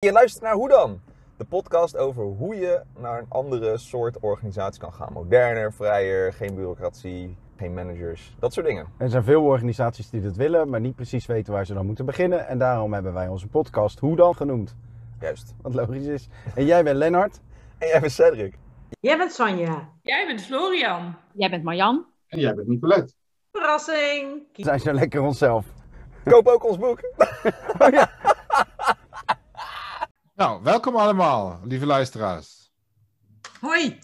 Je luistert naar Hoe dan? De podcast over hoe je naar een andere soort organisatie kan gaan. Moderner, vrijer, geen bureaucratie, geen managers, dat soort dingen. Er zijn veel organisaties die dat willen, maar niet precies weten waar ze dan moeten beginnen. En daarom hebben wij onze podcast Hoe dan genoemd. Juist. Wat logisch is. En jij bent Lennart. En jij bent Cedric. Jij bent Sanja. Jij bent Florian. Jij bent Marjan. En jij bent Nicolette. Verrassing. We zijn zo lekker onszelf. Koop ook ons boek. Nou, welkom allemaal, lieve luisteraars. Hoi.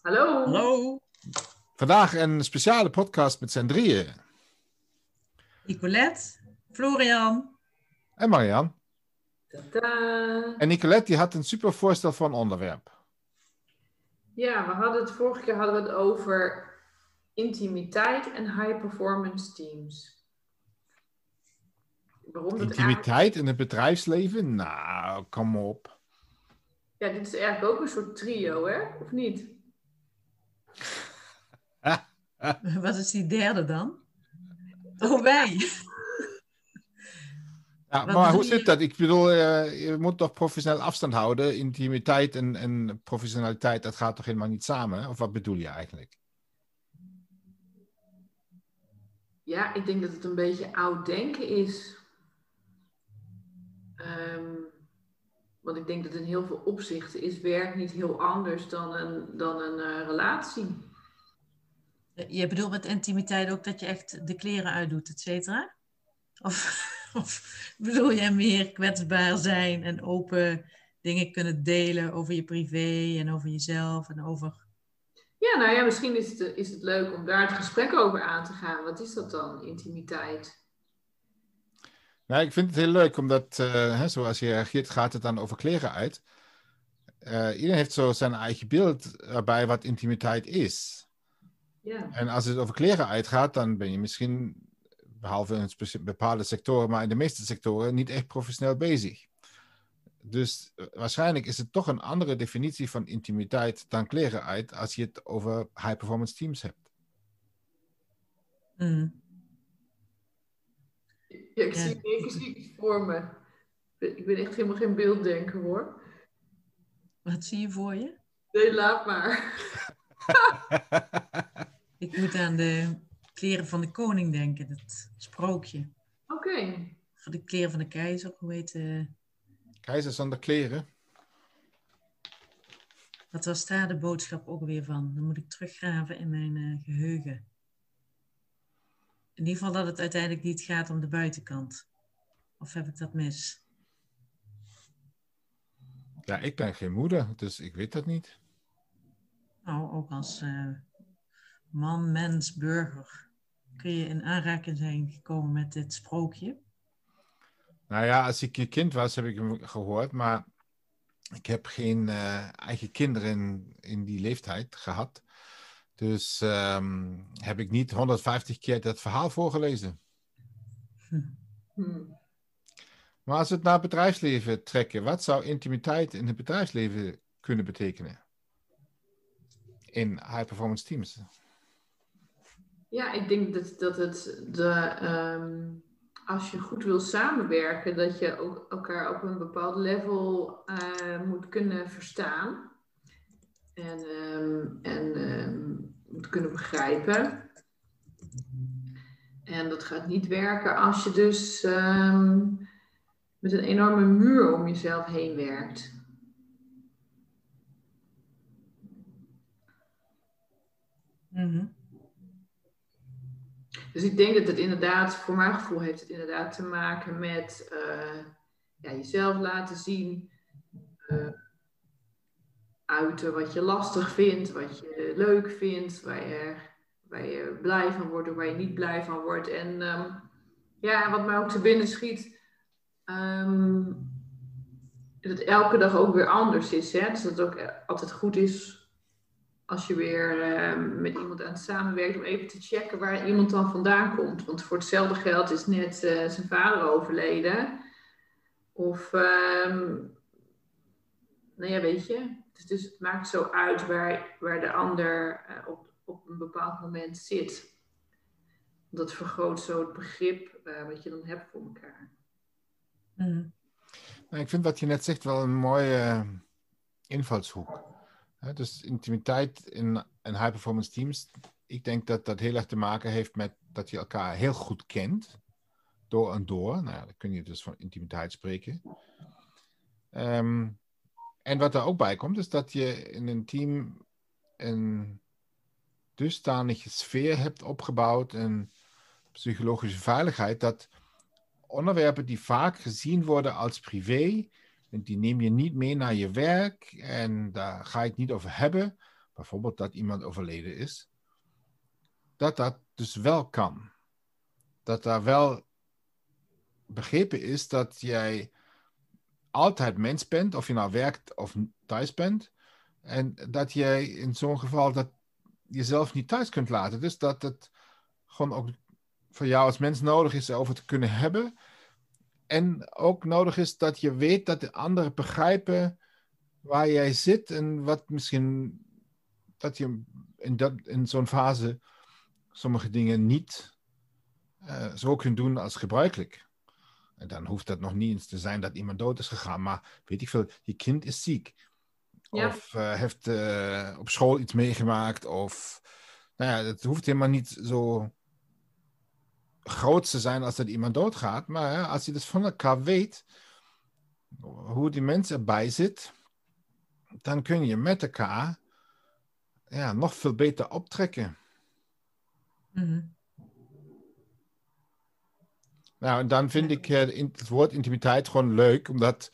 Hallo. Hallo. Vandaag een speciale podcast met z'n drieën. Nicolette. Florian. En Marian. Tadaa. En Nicolette die had een super voorstel voor een onderwerp. Ja, we hadden het vorige keer hadden we het over intimiteit en high performance teams. Waarom dat eigenlijk... Intimiteit in het bedrijfsleven? Nou, kom op. Ja, dit is eigenlijk ook een soort trio, hè? Of niet? Wat is die derde dan? Oh, wij. Ja, Wat maar hoe zit dat? Ik bedoel, eh, je moet toch professioneel afstand houden. Intimiteit en, en professionaliteit, dat gaat toch helemaal niet samen? Of wat bedoel je eigenlijk? Ja, ik denk dat het een beetje oud denken is. Want ik denk dat in heel veel opzichten is werk niet heel anders dan een, dan een eh, relatie. Je bedoelt met intimiteit ook dat je echt de kleren uitdoet, et cetera? Of, of bedoel je meer kwetsbaar zijn en open dingen kunnen delen over je privé en over jezelf en over... Ja, nou ja, misschien is het, is het leuk om daar het gesprek over aan te gaan. Wat is dat dan, intimiteit? Nou, ik vind het heel leuk, omdat eh, hè, zoals je reageert, gaat het dan over kleren uit. Eh, iedereen heeft zo zijn eigen beeld erbij wat intimiteit is. Ja, En als het over kleren uitgaat, dan ben je misschien, behalve in bepaalde sectoren, maar in de meeste sectoren, niet echt professioneel bezig. Dus eh, waarschijnlijk is het toch een andere definitie van intimiteit dan kleren uit als je het over high-performance teams hebt. Hmm. Ja ik Ja. zie ik zie iets voor me. Ik ben echt helemaal geen beelddenker hoor. Wat zie je voor je? Nee, laat maar. Ik moet aan de kleren van de koning denken, dat sprookje. Oké. Voor de kleren van de keizer, hoe heet eh, Keizer zonder kleren. Wat was daar de boodschap ook weer van? Dan moet ik teruggraven in mijn eh, geheugen. In ieder geval dat het uiteindelijk niet gaat om de buitenkant. Of heb ik dat mis? Ja, ik ben geen moeder, dus ik weet dat niet. Nou, ook als eh, man, mens, burger. Kun je in aanraking zijn gekomen met dit sprookje? Nou ja, als ik een kind was, heb ik hem gehoord, maar ik heb geen eh, eigen kinderen in, in die leeftijd gehad. Dus ehm, heb ik niet 150 keer dat verhaal voorgelezen. Hm. Maar als we het naar het bedrijfsleven trekken, wat zou intimiteit in het bedrijfsleven kunnen betekenen? In high-performance teams. Ja, ik denk dat, dat het de, ehm, als je goed wil samenwerken, dat je ook elkaar op een bepaald level eh, moet kunnen verstaan. En, ehm, en ehm, moet kunnen begrijpen. En dat gaat niet werken als je dus ehm, met een enorme muur om jezelf heen werkt. Mhm. Dus ik denk dat het inderdaad, voor mijn gevoel heeft het inderdaad te maken met eh, ja, jezelf laten zien, eh, uiten wat je lastig vindt, wat je leuk vindt, waar je, waar je blij van wordt of waar je niet blij van wordt. En ehm, ja, wat mij ook te binnen schiet, ehm, dat elke dag ook weer anders is. Hè? Dus dat het ook altijd goed is als je weer eh, met iemand aan het samenwerken om even te checken waar iemand dan vandaan komt. Want voor hetzelfde geld is net eh, zijn vader overleden. Of, ehm, nou ja, weet je. Dus, dus het maakt zo uit waar, waar de ander eh, op, op een bepaald moment zit. Dat vergroot zo het begrip eh, wat je dan hebt voor elkaar. Mhm. Nou, ik vind wat je net zegt wel een mooie eh, invalshoek. Dus intimiteit in, in high-performance teams. Ik denk dat dat heel erg te maken heeft met dat je elkaar heel goed kent. Door en door. Nou, ja, dan kun je dus van intimiteit spreken. Ehm, en wat er ook bij komt, is dat je in een team een dusdanige sfeer hebt opgebouwd. En psychologische veiligheid. Dat onderwerpen die vaak gezien worden als privé, die neem je niet mee naar je werk en daar ga je het niet over hebben. Bijvoorbeeld dat iemand overleden is. Dat dat dus wel kan. Dat daar wel begrepen is dat jij altijd mens bent, of je nou werkt of thuis bent. En dat jij in zo'n geval dat jezelf niet thuis kunt laten. Dus dat het gewoon ook voor jou als mens nodig is over te kunnen hebben. En ook nodig is dat je weet dat de anderen begrijpen waar jij zit en wat misschien dat je in, dat, in zo'n fase sommige dingen niet uh, zo kunt doen als gebruikelijk. En dan hoeft dat nog niet eens te zijn dat iemand dood is gegaan, maar weet ik veel, je kind is ziek. Ja. Of uh, heeft uh, op school iets meegemaakt. Of, nou ja, het hoeft helemaal niet zo groot te zijn als dat iemand doodgaat. Maar als je dus van elkaar weet hoe die mensen erbij zit, dan kun je met elkaar ja, nog veel beter optrekken. Mm Nou, en dan vind ik het woord intimiteit gewoon leuk, omdat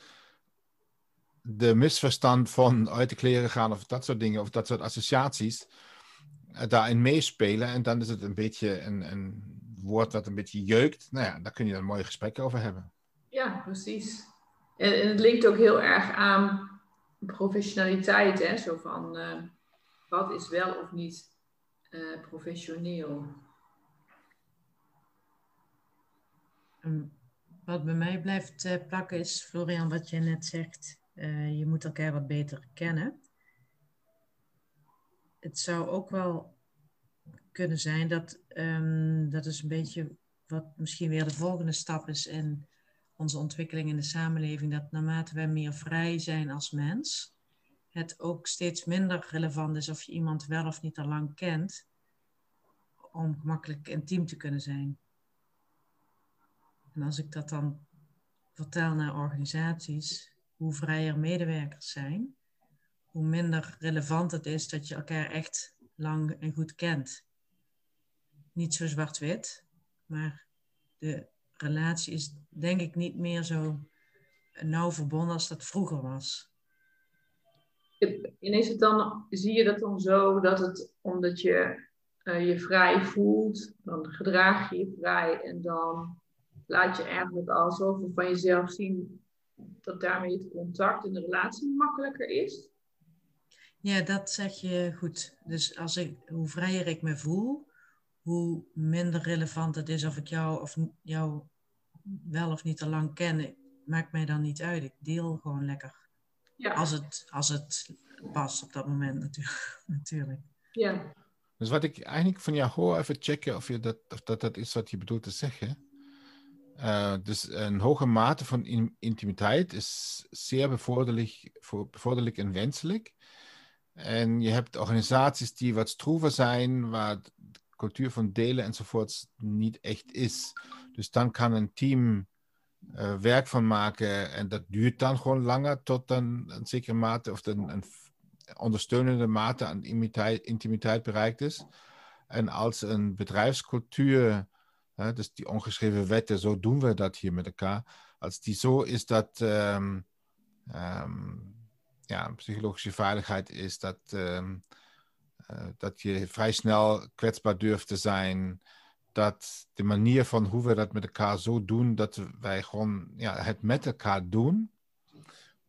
de misverstand van uit de kleren gaan of dat soort dingen, of dat soort associaties, eh, daarin meespelen. En dan is het een beetje een, een woord dat een beetje jeukt. Nou ja, daar kun je een mooi gesprek over hebben. Ja, precies. En, en het linkt ook heel erg aan professionaliteit, hè? Zo van uh, wat is wel of niet uh, professioneel. Wat bij mij blijft plakken is, Florian, wat je net zegt. Uh, je moet elkaar wat beter kennen. Het zou ook wel kunnen zijn dat um, dat is een beetje wat misschien weer de volgende stap is in onze ontwikkeling in de samenleving. Dat naarmate wij meer vrij zijn als mens, het ook steeds minder relevant is of je iemand wel of niet al lang kent, om gemakkelijk intiem te kunnen zijn. En als ik dat dan vertel naar organisaties, hoe vrijer medewerkers zijn, hoe minder relevant het is dat je elkaar echt lang en goed kent. Niet zo zwart-wit, maar de relatie is denk ik niet meer zo nauw verbonden als dat vroeger was. Ineens het dan, zie je dat dan zo dat het omdat je uh, je vrij voelt, dan gedraag je je vrij en dan laat je eigenlijk al zoveel van jezelf zien dat daarmee het contact in de relatie makkelijker is? Ja, dat zeg je goed. Dus als ik, hoe vrijer ik me voel, hoe minder relevant het is of ik jou of jou wel of niet al lang ken, maakt mij dan niet uit. Ik deel gewoon lekker. Ja. Als, het, als het past op dat moment natuurlijk. natuurlijk. Ja. Dus wat ik eigenlijk van jou hoor, even checken of, je dat, of dat, dat is wat je bedoelt te zeggen. Uh, dus een hoge mate van in, intimiteit is zeer bevorderlijk, bevorderlijk en wenselijk. En je hebt organisaties die wat stroever zijn, waar de cultuur van delen enzovoorts niet echt is. Dus dan kan een team uh, werk van maken en dat duurt dan gewoon langer tot dan een zekere mate of een ondersteunende mate aan intimiteit, intimiteit bereikt is. En als een bedrijfscultuur dus die ongeschreven wetten, zo doen we dat hier met elkaar. Als die zo is dat um, um, ja, psychologische veiligheid is, dat, um, uh, dat je vrij snel kwetsbaar durft te zijn. Dat de manier van hoe we dat met elkaar zo doen, dat wij gewoon ja, het met elkaar doen,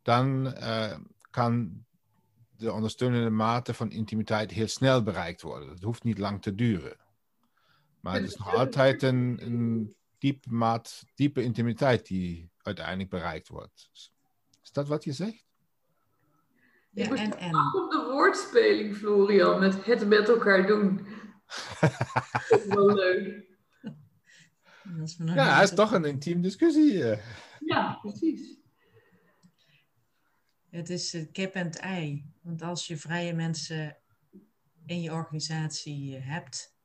dan uh, kan de ondersteunende mate van intimiteit heel snel bereikt worden. Het hoeft niet lang te duren. Maar het is nog altijd een, een diepe maat, diepe intimiteit die uiteindelijk bereikt wordt. Is dat wat je zegt? Ja, en, en. op de woordspeling, Florian, met het met elkaar doen. dat is wel leuk. ja, het is toch een intiem discussie. Ja, precies. Het is het kip en het ei. Want als je vrije mensen in je organisatie eh, hebt,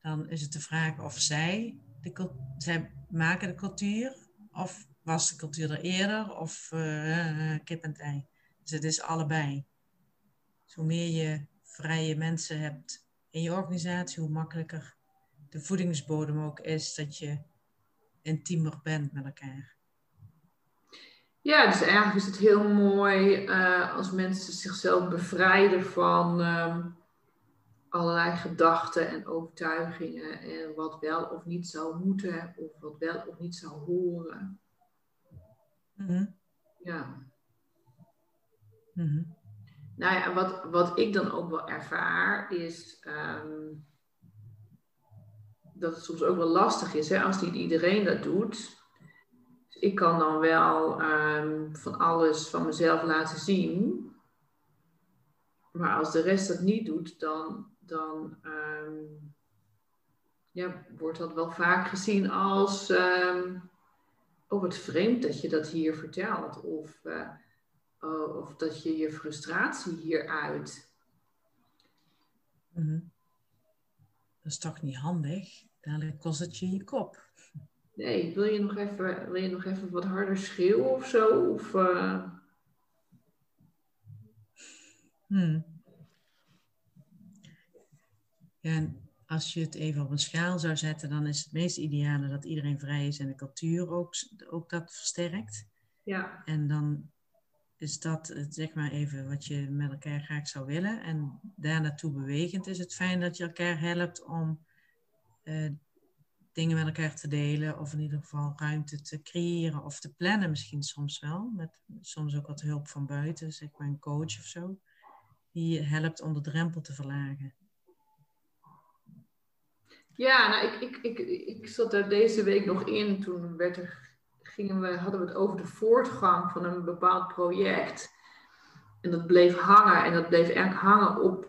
dan is het de vraag of zij, de, zij maken de cultuur, of was de cultuur er eerder, of eh, kip en ei. Dus het is allebei. Dus hoe meer je vrije mensen hebt in je organisatie, hoe makkelijker de voedingsbodem ook is dat je intiemer bent met elkaar. Ja, dus eigenlijk is het heel mooi eh, als mensen zichzelf bevrijden van ehm, allerlei gedachten en overtuigingen en wat wel of niet zou moeten of wat wel of niet zou horen. Mhm, Ja. mhm, Nou ja, wat, wat ik dan ook wel ervaar is ehm, dat het soms ook wel lastig is hè, als niet iedereen dat doet. Dus ik kan dan wel ehm, van alles van mezelf laten zien. Maar als de rest dat niet doet, dan, dan ehm, ja, wordt dat wel vaak gezien als ehm oh wat vreemd dat je dat hier vertelt. Of, eh, oh, of dat je je frustratie hier uit. mhm. Dat is toch niet handig? Dadelijk kost het je je kop. Nee, wil je nog even, wil je nog even wat harder schreeuwen of zo? Of, eh, Hmm. Ja, en als je het even op een schaal zou zetten, dan is het meest ideale dat iedereen vrij is en de cultuur ook, ook dat versterkt. ja, En dan is dat zeg maar even wat je met elkaar graag zou willen. En daar naartoe bewegend is het fijn dat je elkaar helpt om eh, dingen met elkaar te delen. Of in ieder geval ruimte te creëren of te plannen misschien soms wel. Met soms ook wat hulp van buiten, zeg maar een coach of zo. Die je helpt om de drempel te verlagen. Ja nou, ik, ik, ik, ik zat daar deze week nog in. Toen werd er, gingen we, hadden we het over de voortgang van een bepaald project. En dat bleef hangen. En dat bleef eigenlijk hangen op,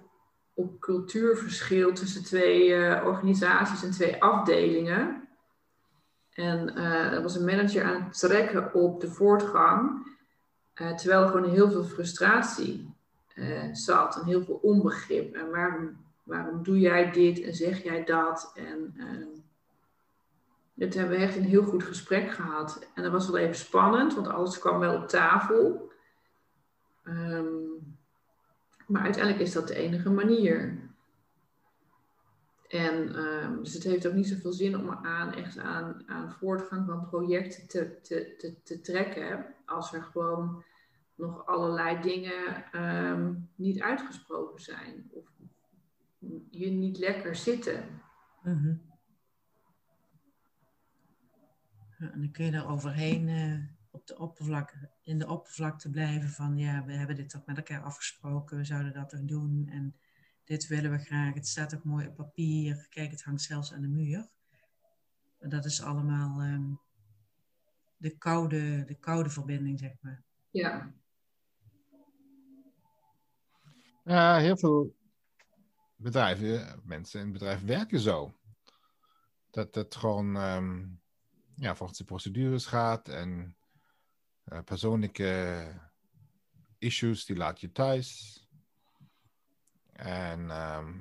op cultuurverschil tussen twee eh, organisaties en twee afdelingen. En eh, er was een manager aan het trekken op de voortgang. eh, terwijl er gewoon heel veel frustratie zat en heel veel onbegrip. En waarom, waarom doe jij dit en zeg jij dat? En uh, hebben we echt een heel goed gesprek gehad. En dat was wel even spannend, want alles kwam wel op tafel. Ehm, maar uiteindelijk is dat de enige manier. En ehm, dus het heeft ook niet zoveel zin om aan, echt aan, aan voortgang van projecten te, te, te, te trekken. Als er gewoon nog allerlei dingen niet uitgesproken zijn. Of je niet lekker zitten. Ja, en dan kun je er overheen eh, op de oppervlakte, in de oppervlakte blijven van ja, we hebben dit toch met elkaar afgesproken, we zouden dat toch doen en dit willen we graag. Het staat ook mooi op papier. Kijk, het hangt zelfs aan de muur. Maar dat is allemaal ehm, de, koude, de koude verbinding, zeg maar. Ja, Ja, heel veel bedrijven, mensen in bedrijven werken zo. Dat het gewoon ehm, ja, volgens de procedures gaat en eh, persoonlijke issues die laat je thuis. En ehm,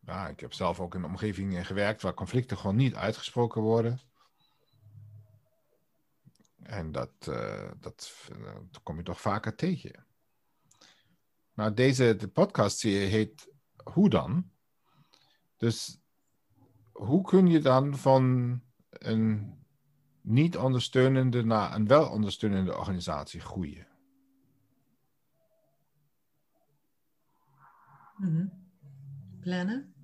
ja, ik heb zelf ook in een omgeving eh, gewerkt waar conflicten gewoon niet uitgesproken worden. En dat, eh, dat, eh, kom je toch vaker tegen. Nou, deze de podcast-serie heet Hoe dan? Dus hoe kun je dan van een niet ondersteunende naar een wel ondersteunende organisatie groeien? Mhm. Plannen.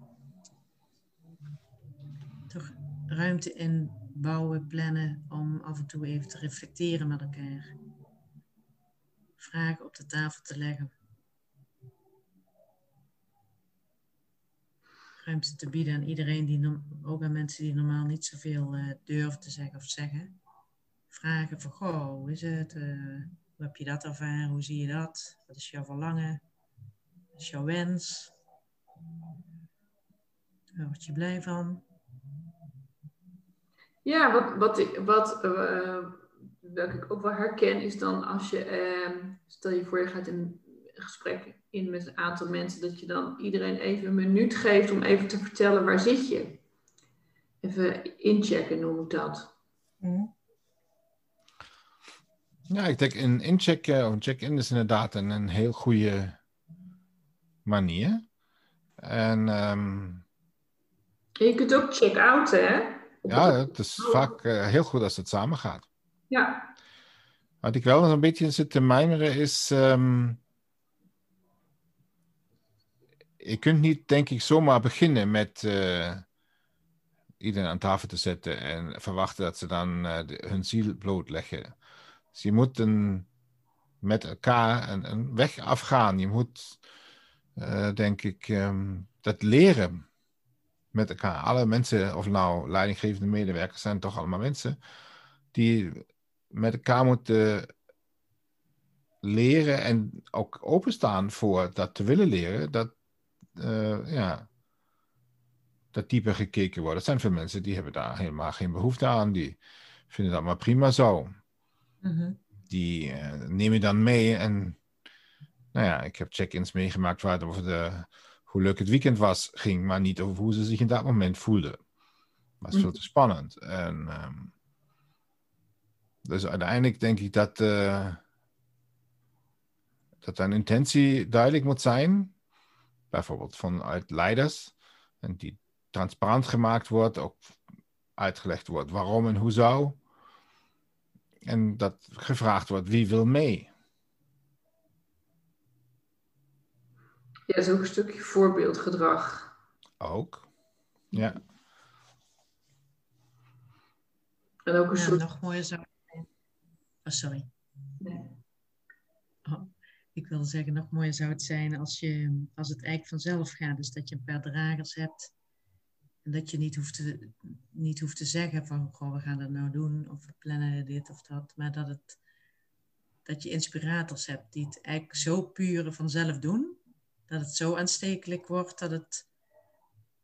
Toch ruimte inbouwen, plannen om af en toe even te reflecteren met elkaar. Vragen op de tafel te leggen. Ruimte te bieden aan iedereen, die ook aan mensen die normaal niet zoveel eh durven te zeggen of zeggen. Vragen van, goh, hoe is het? Eh, hoe heb je dat ervaren? Hoe zie je dat? Wat is jouw verlangen? Wat is jouw wens? Waar word je blij van? ja wat, wat, wat welke ik ook wel herken, is dan als je, ehm, stel je voor je gaat in gesprek in met een aantal mensen, dat je dan iedereen even een minuut geeft om even te vertellen waar zit je. Even inchecken noem ik dat. Ja, ik denk een incheck of een check-in is inderdaad een, een heel goede manier. En ehm, En je kunt ook check-out, hè? ja, het is vaak eh, heel goed als het samen gaat. Ja, Wat ik wel nog een beetje zit te mijmeren is. ehm, je kunt niet, denk ik, zomaar beginnen met eh, iedereen aan tafel te zetten en verwachten dat ze dan eh, hun ziel blootleggen. Dus je moet met elkaar een, een weg afgaan. Je moet, eh, denk ik, ehm, dat leren met elkaar. Alle mensen, of nou leidinggevende medewerkers, zijn toch allemaal mensen die met elkaar moeten leren en ook openstaan voor dat te willen leren, dat, eh, ja, dat dieper gekeken wordt. Er zijn veel mensen die hebben daar helemaal geen behoefte aan, die vinden dat maar prima zo. Mhm. Die eh, nemen dan mee en, nou ja, ik heb check-ins meegemaakt waar het over de, hoe leuk het weekend was, ging, maar niet over hoe ze zich in dat moment voelden. was veel te spannend. En, ehm, dus uiteindelijk denk ik dat, eh, dat een intentie duidelijk moet zijn, bijvoorbeeld vanuit leiders, en die transparant gemaakt wordt, ook uitgelegd wordt waarom en hoe zou. En dat gevraagd wordt wie wil mee. ja dat is ook een stukje voorbeeldgedrag. Ook. Ja, En ook een Ja, soort... nog mooier zou. Oh, sorry. Nee. Oh, ik wilde zeggen, nog mooier zou het zijn als, je, als het eigenlijk vanzelf gaat. Dus dat je een paar dragers hebt. En dat je niet hoeft te, niet hoeft te zeggen van, goh, we gaan dat nou doen. Of we plannen dit of dat. Maar dat, het, dat je inspirators hebt die het eigenlijk zo puur vanzelf doen. Dat het zo aanstekelijk wordt dat het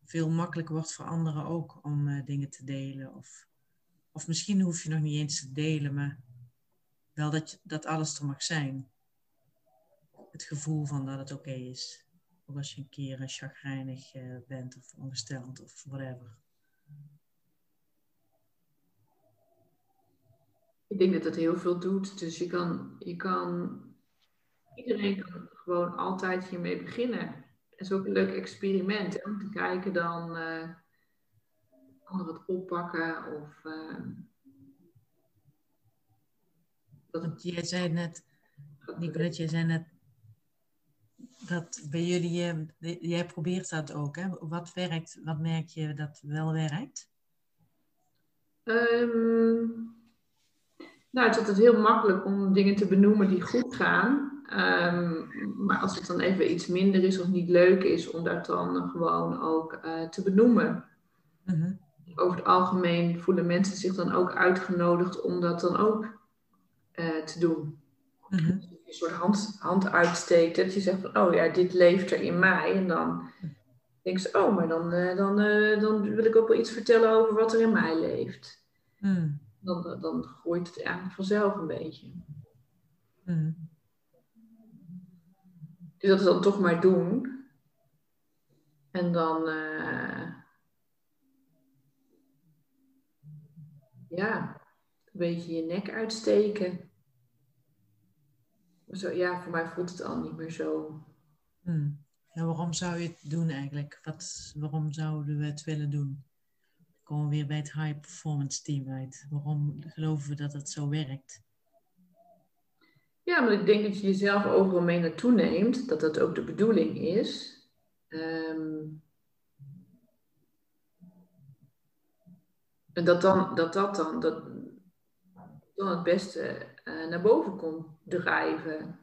veel makkelijker wordt voor anderen ook om eh, dingen te delen. Of, of misschien hoef je nog niet eens te delen, maar wel dat, je, dat alles er mag zijn. Het gevoel van dat het oké is. Ook als je een keer eh, chagrijnig eh, bent of ongesteld of whatever. Ik denk dat het heel veel doet. Dus je kan, je kan iedereen kan gewoon altijd hiermee beginnen. Het is ook een leuk experiment hè, om te kijken dan anderen het oppakken of eh, dat het jij zei net, Nicolette, jij zei net dat bij jullie, eh, jij probeert dat ook. Hè? Wat werkt, wat merk je dat wel werkt? Ehm, nou, het is altijd heel makkelijk om dingen te benoemen die goed gaan. Ehm, maar als het dan even iets minder is of niet leuk is, om dat dan gewoon ook eh, te benoemen. Mhm. Over het algemeen voelen mensen zich dan ook uitgenodigd om dat dan ook eh, te doen. Mhm. Een soort hand, hand uitsteekt, dat je zegt van, oh ja, dit leeft er in mij. En dan denken ze, oh, maar dan, eh, dan, eh, dan wil ik ook wel iets vertellen over wat er in mij leeft Mhm. dan, dan groeit het eigenlijk vanzelf een beetje. Mhm. Dus dat is dan toch maar doen. En dan, eh, ja, een beetje je nek uitsteken. Zo, ja, voor mij voelt het al niet meer zo. En waarom zou je het doen eigenlijk? Wat, waarom zouden we het willen doen? Dan komen we weer bij het high performance team uit. Waarom geloven we dat het zo werkt? Ja, maar ik denk dat je jezelf overal mee naartoe neemt, dat dat ook de bedoeling is. Ehm, en dat dan, dat, dat dan, dat, dan het beste eh, naar boven komt drijven.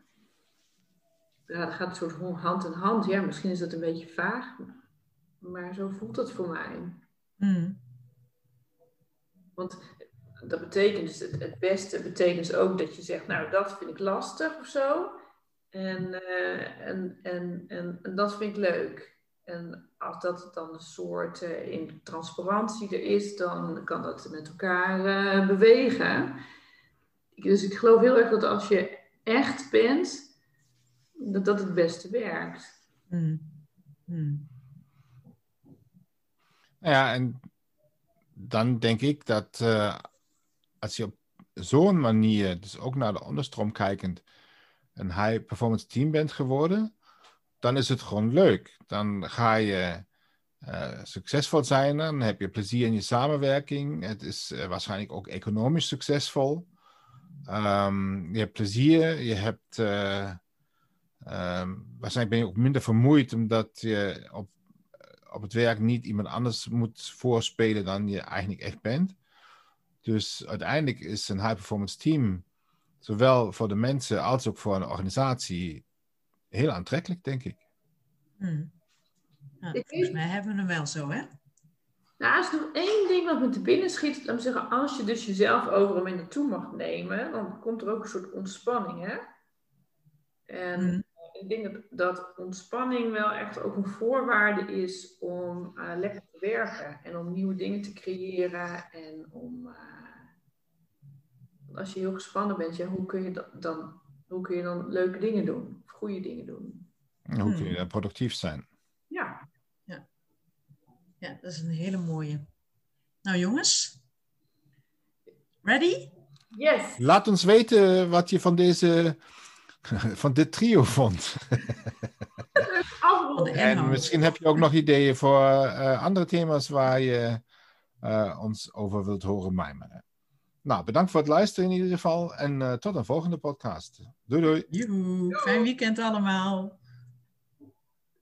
Ja, dat gaat een soort hand in hand. Ja, misschien is dat een beetje vaag, maar zo voelt het voor mij. Mhm. Want dat betekent dus, het, het beste betekent dus ook dat je zegt, nou dat vind ik lastig of zo. En, eh, en, en, en, en dat vind ik leuk. En als dat dan een soort eh, in transparantie er is, dan kan dat met elkaar bewegen. Dus ik geloof heel erg dat als je echt bent, dat dat het beste werkt. Hmm. Hmm. Nou ja, en dan denk ik dat uh, als je op zo'n manier, dus ook naar de onderstroom kijkend, een high performance team bent geworden, dan is het gewoon leuk. Dan ga je uh, succesvol zijn, dan heb je plezier in je samenwerking. Het is uh, waarschijnlijk ook economisch succesvol. Um, je hebt plezier, je hebt. Uh, um, waarschijnlijk ben je ook minder vermoeid omdat je op, op het werk niet iemand anders moet voorspelen dan je eigenlijk echt bent. Dus uiteindelijk is een high performance team, zowel voor de mensen als ook voor een organisatie, heel aantrekkelijk, denk ik. Hmm. Nou, volgens mij hebben we hem wel zo, hè? Nou, er is nog één ding wat me te binnen schiet. Laat me zeggen, als je dus jezelf overal mee naartoe mag nemen, dan komt er ook een soort ontspanning, hè? En Mm. ik denk dat, dat ontspanning wel echt ook een voorwaarde is om uh, lekker te werken en om nieuwe dingen te creëren en om. Uh, als je heel gespannen bent, ja, hoe, kun je dan, hoe kun je dan leuke dingen doen? Of goede dingen doen? En hoe kun je dan productief zijn? Ja. Dat is een hele mooie. Nou jongens, ready? Yes. Laat ons weten wat je van deze, van dit trio vond. En misschien heb je ook nog ideeën voor uh, andere thema's waar je uh, ons over wilt horen mijmeren. Nou, bedankt voor het luisteren in ieder geval en uh, tot een volgende podcast. Doei doei. Joehoe, fijn weekend allemaal.